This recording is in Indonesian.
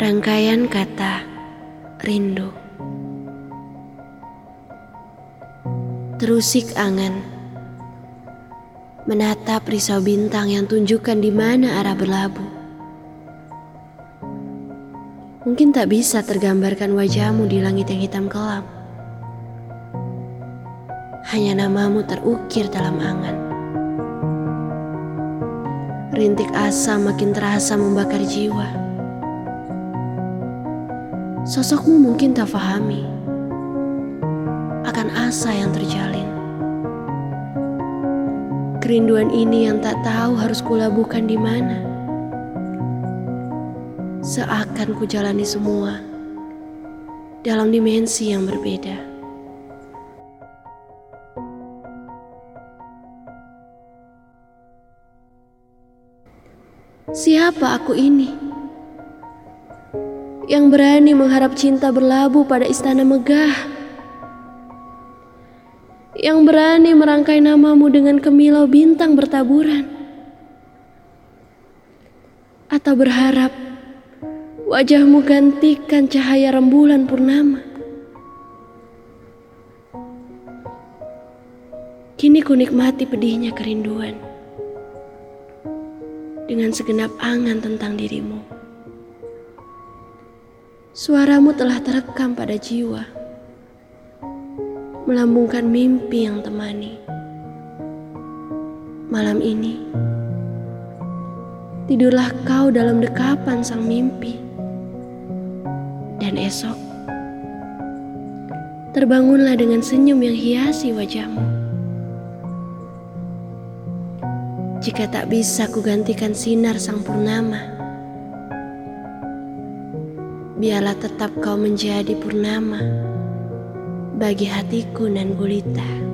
Rangkaian kata rindu Terusik angan. Menatap risau bintang yang tunjukkan di mana arah berlabuh. Mungkin tak bisa tergambarkan wajahmu di langit yang hitam kelam. Hanya namamu terukir dalam angan. Rintik asa makin terasa membakar jiwa. Sosokmu mungkin tak fahami. Akan asa yang Kerinduan ini yang tak tahu harus kulabuhkan di mana. Seakan ku jalani semua dalam dimensi yang berbeda. Siapa aku ini? yang berani mengharap cinta berlabuh pada istana megah, yang berani merangkai namamu dengan kemilau bintang bertaburan, atau berharap wajahmu gantikan cahaya rembulan purnama. Kini ku nikmati pedihnya kerinduan dengan segenap angan tentang dirimu. Suaramu telah terekam pada jiwa, melambungkan mimpi yang temani. Malam ini, tidurlah kau dalam dekapan sang mimpi, dan esok terbangunlah dengan senyum yang hiasi wajahmu. Jika tak bisa kugantikan sinar sang purnama, biarlah tetap kau menjadi purnama bagi hatiku nan gulita.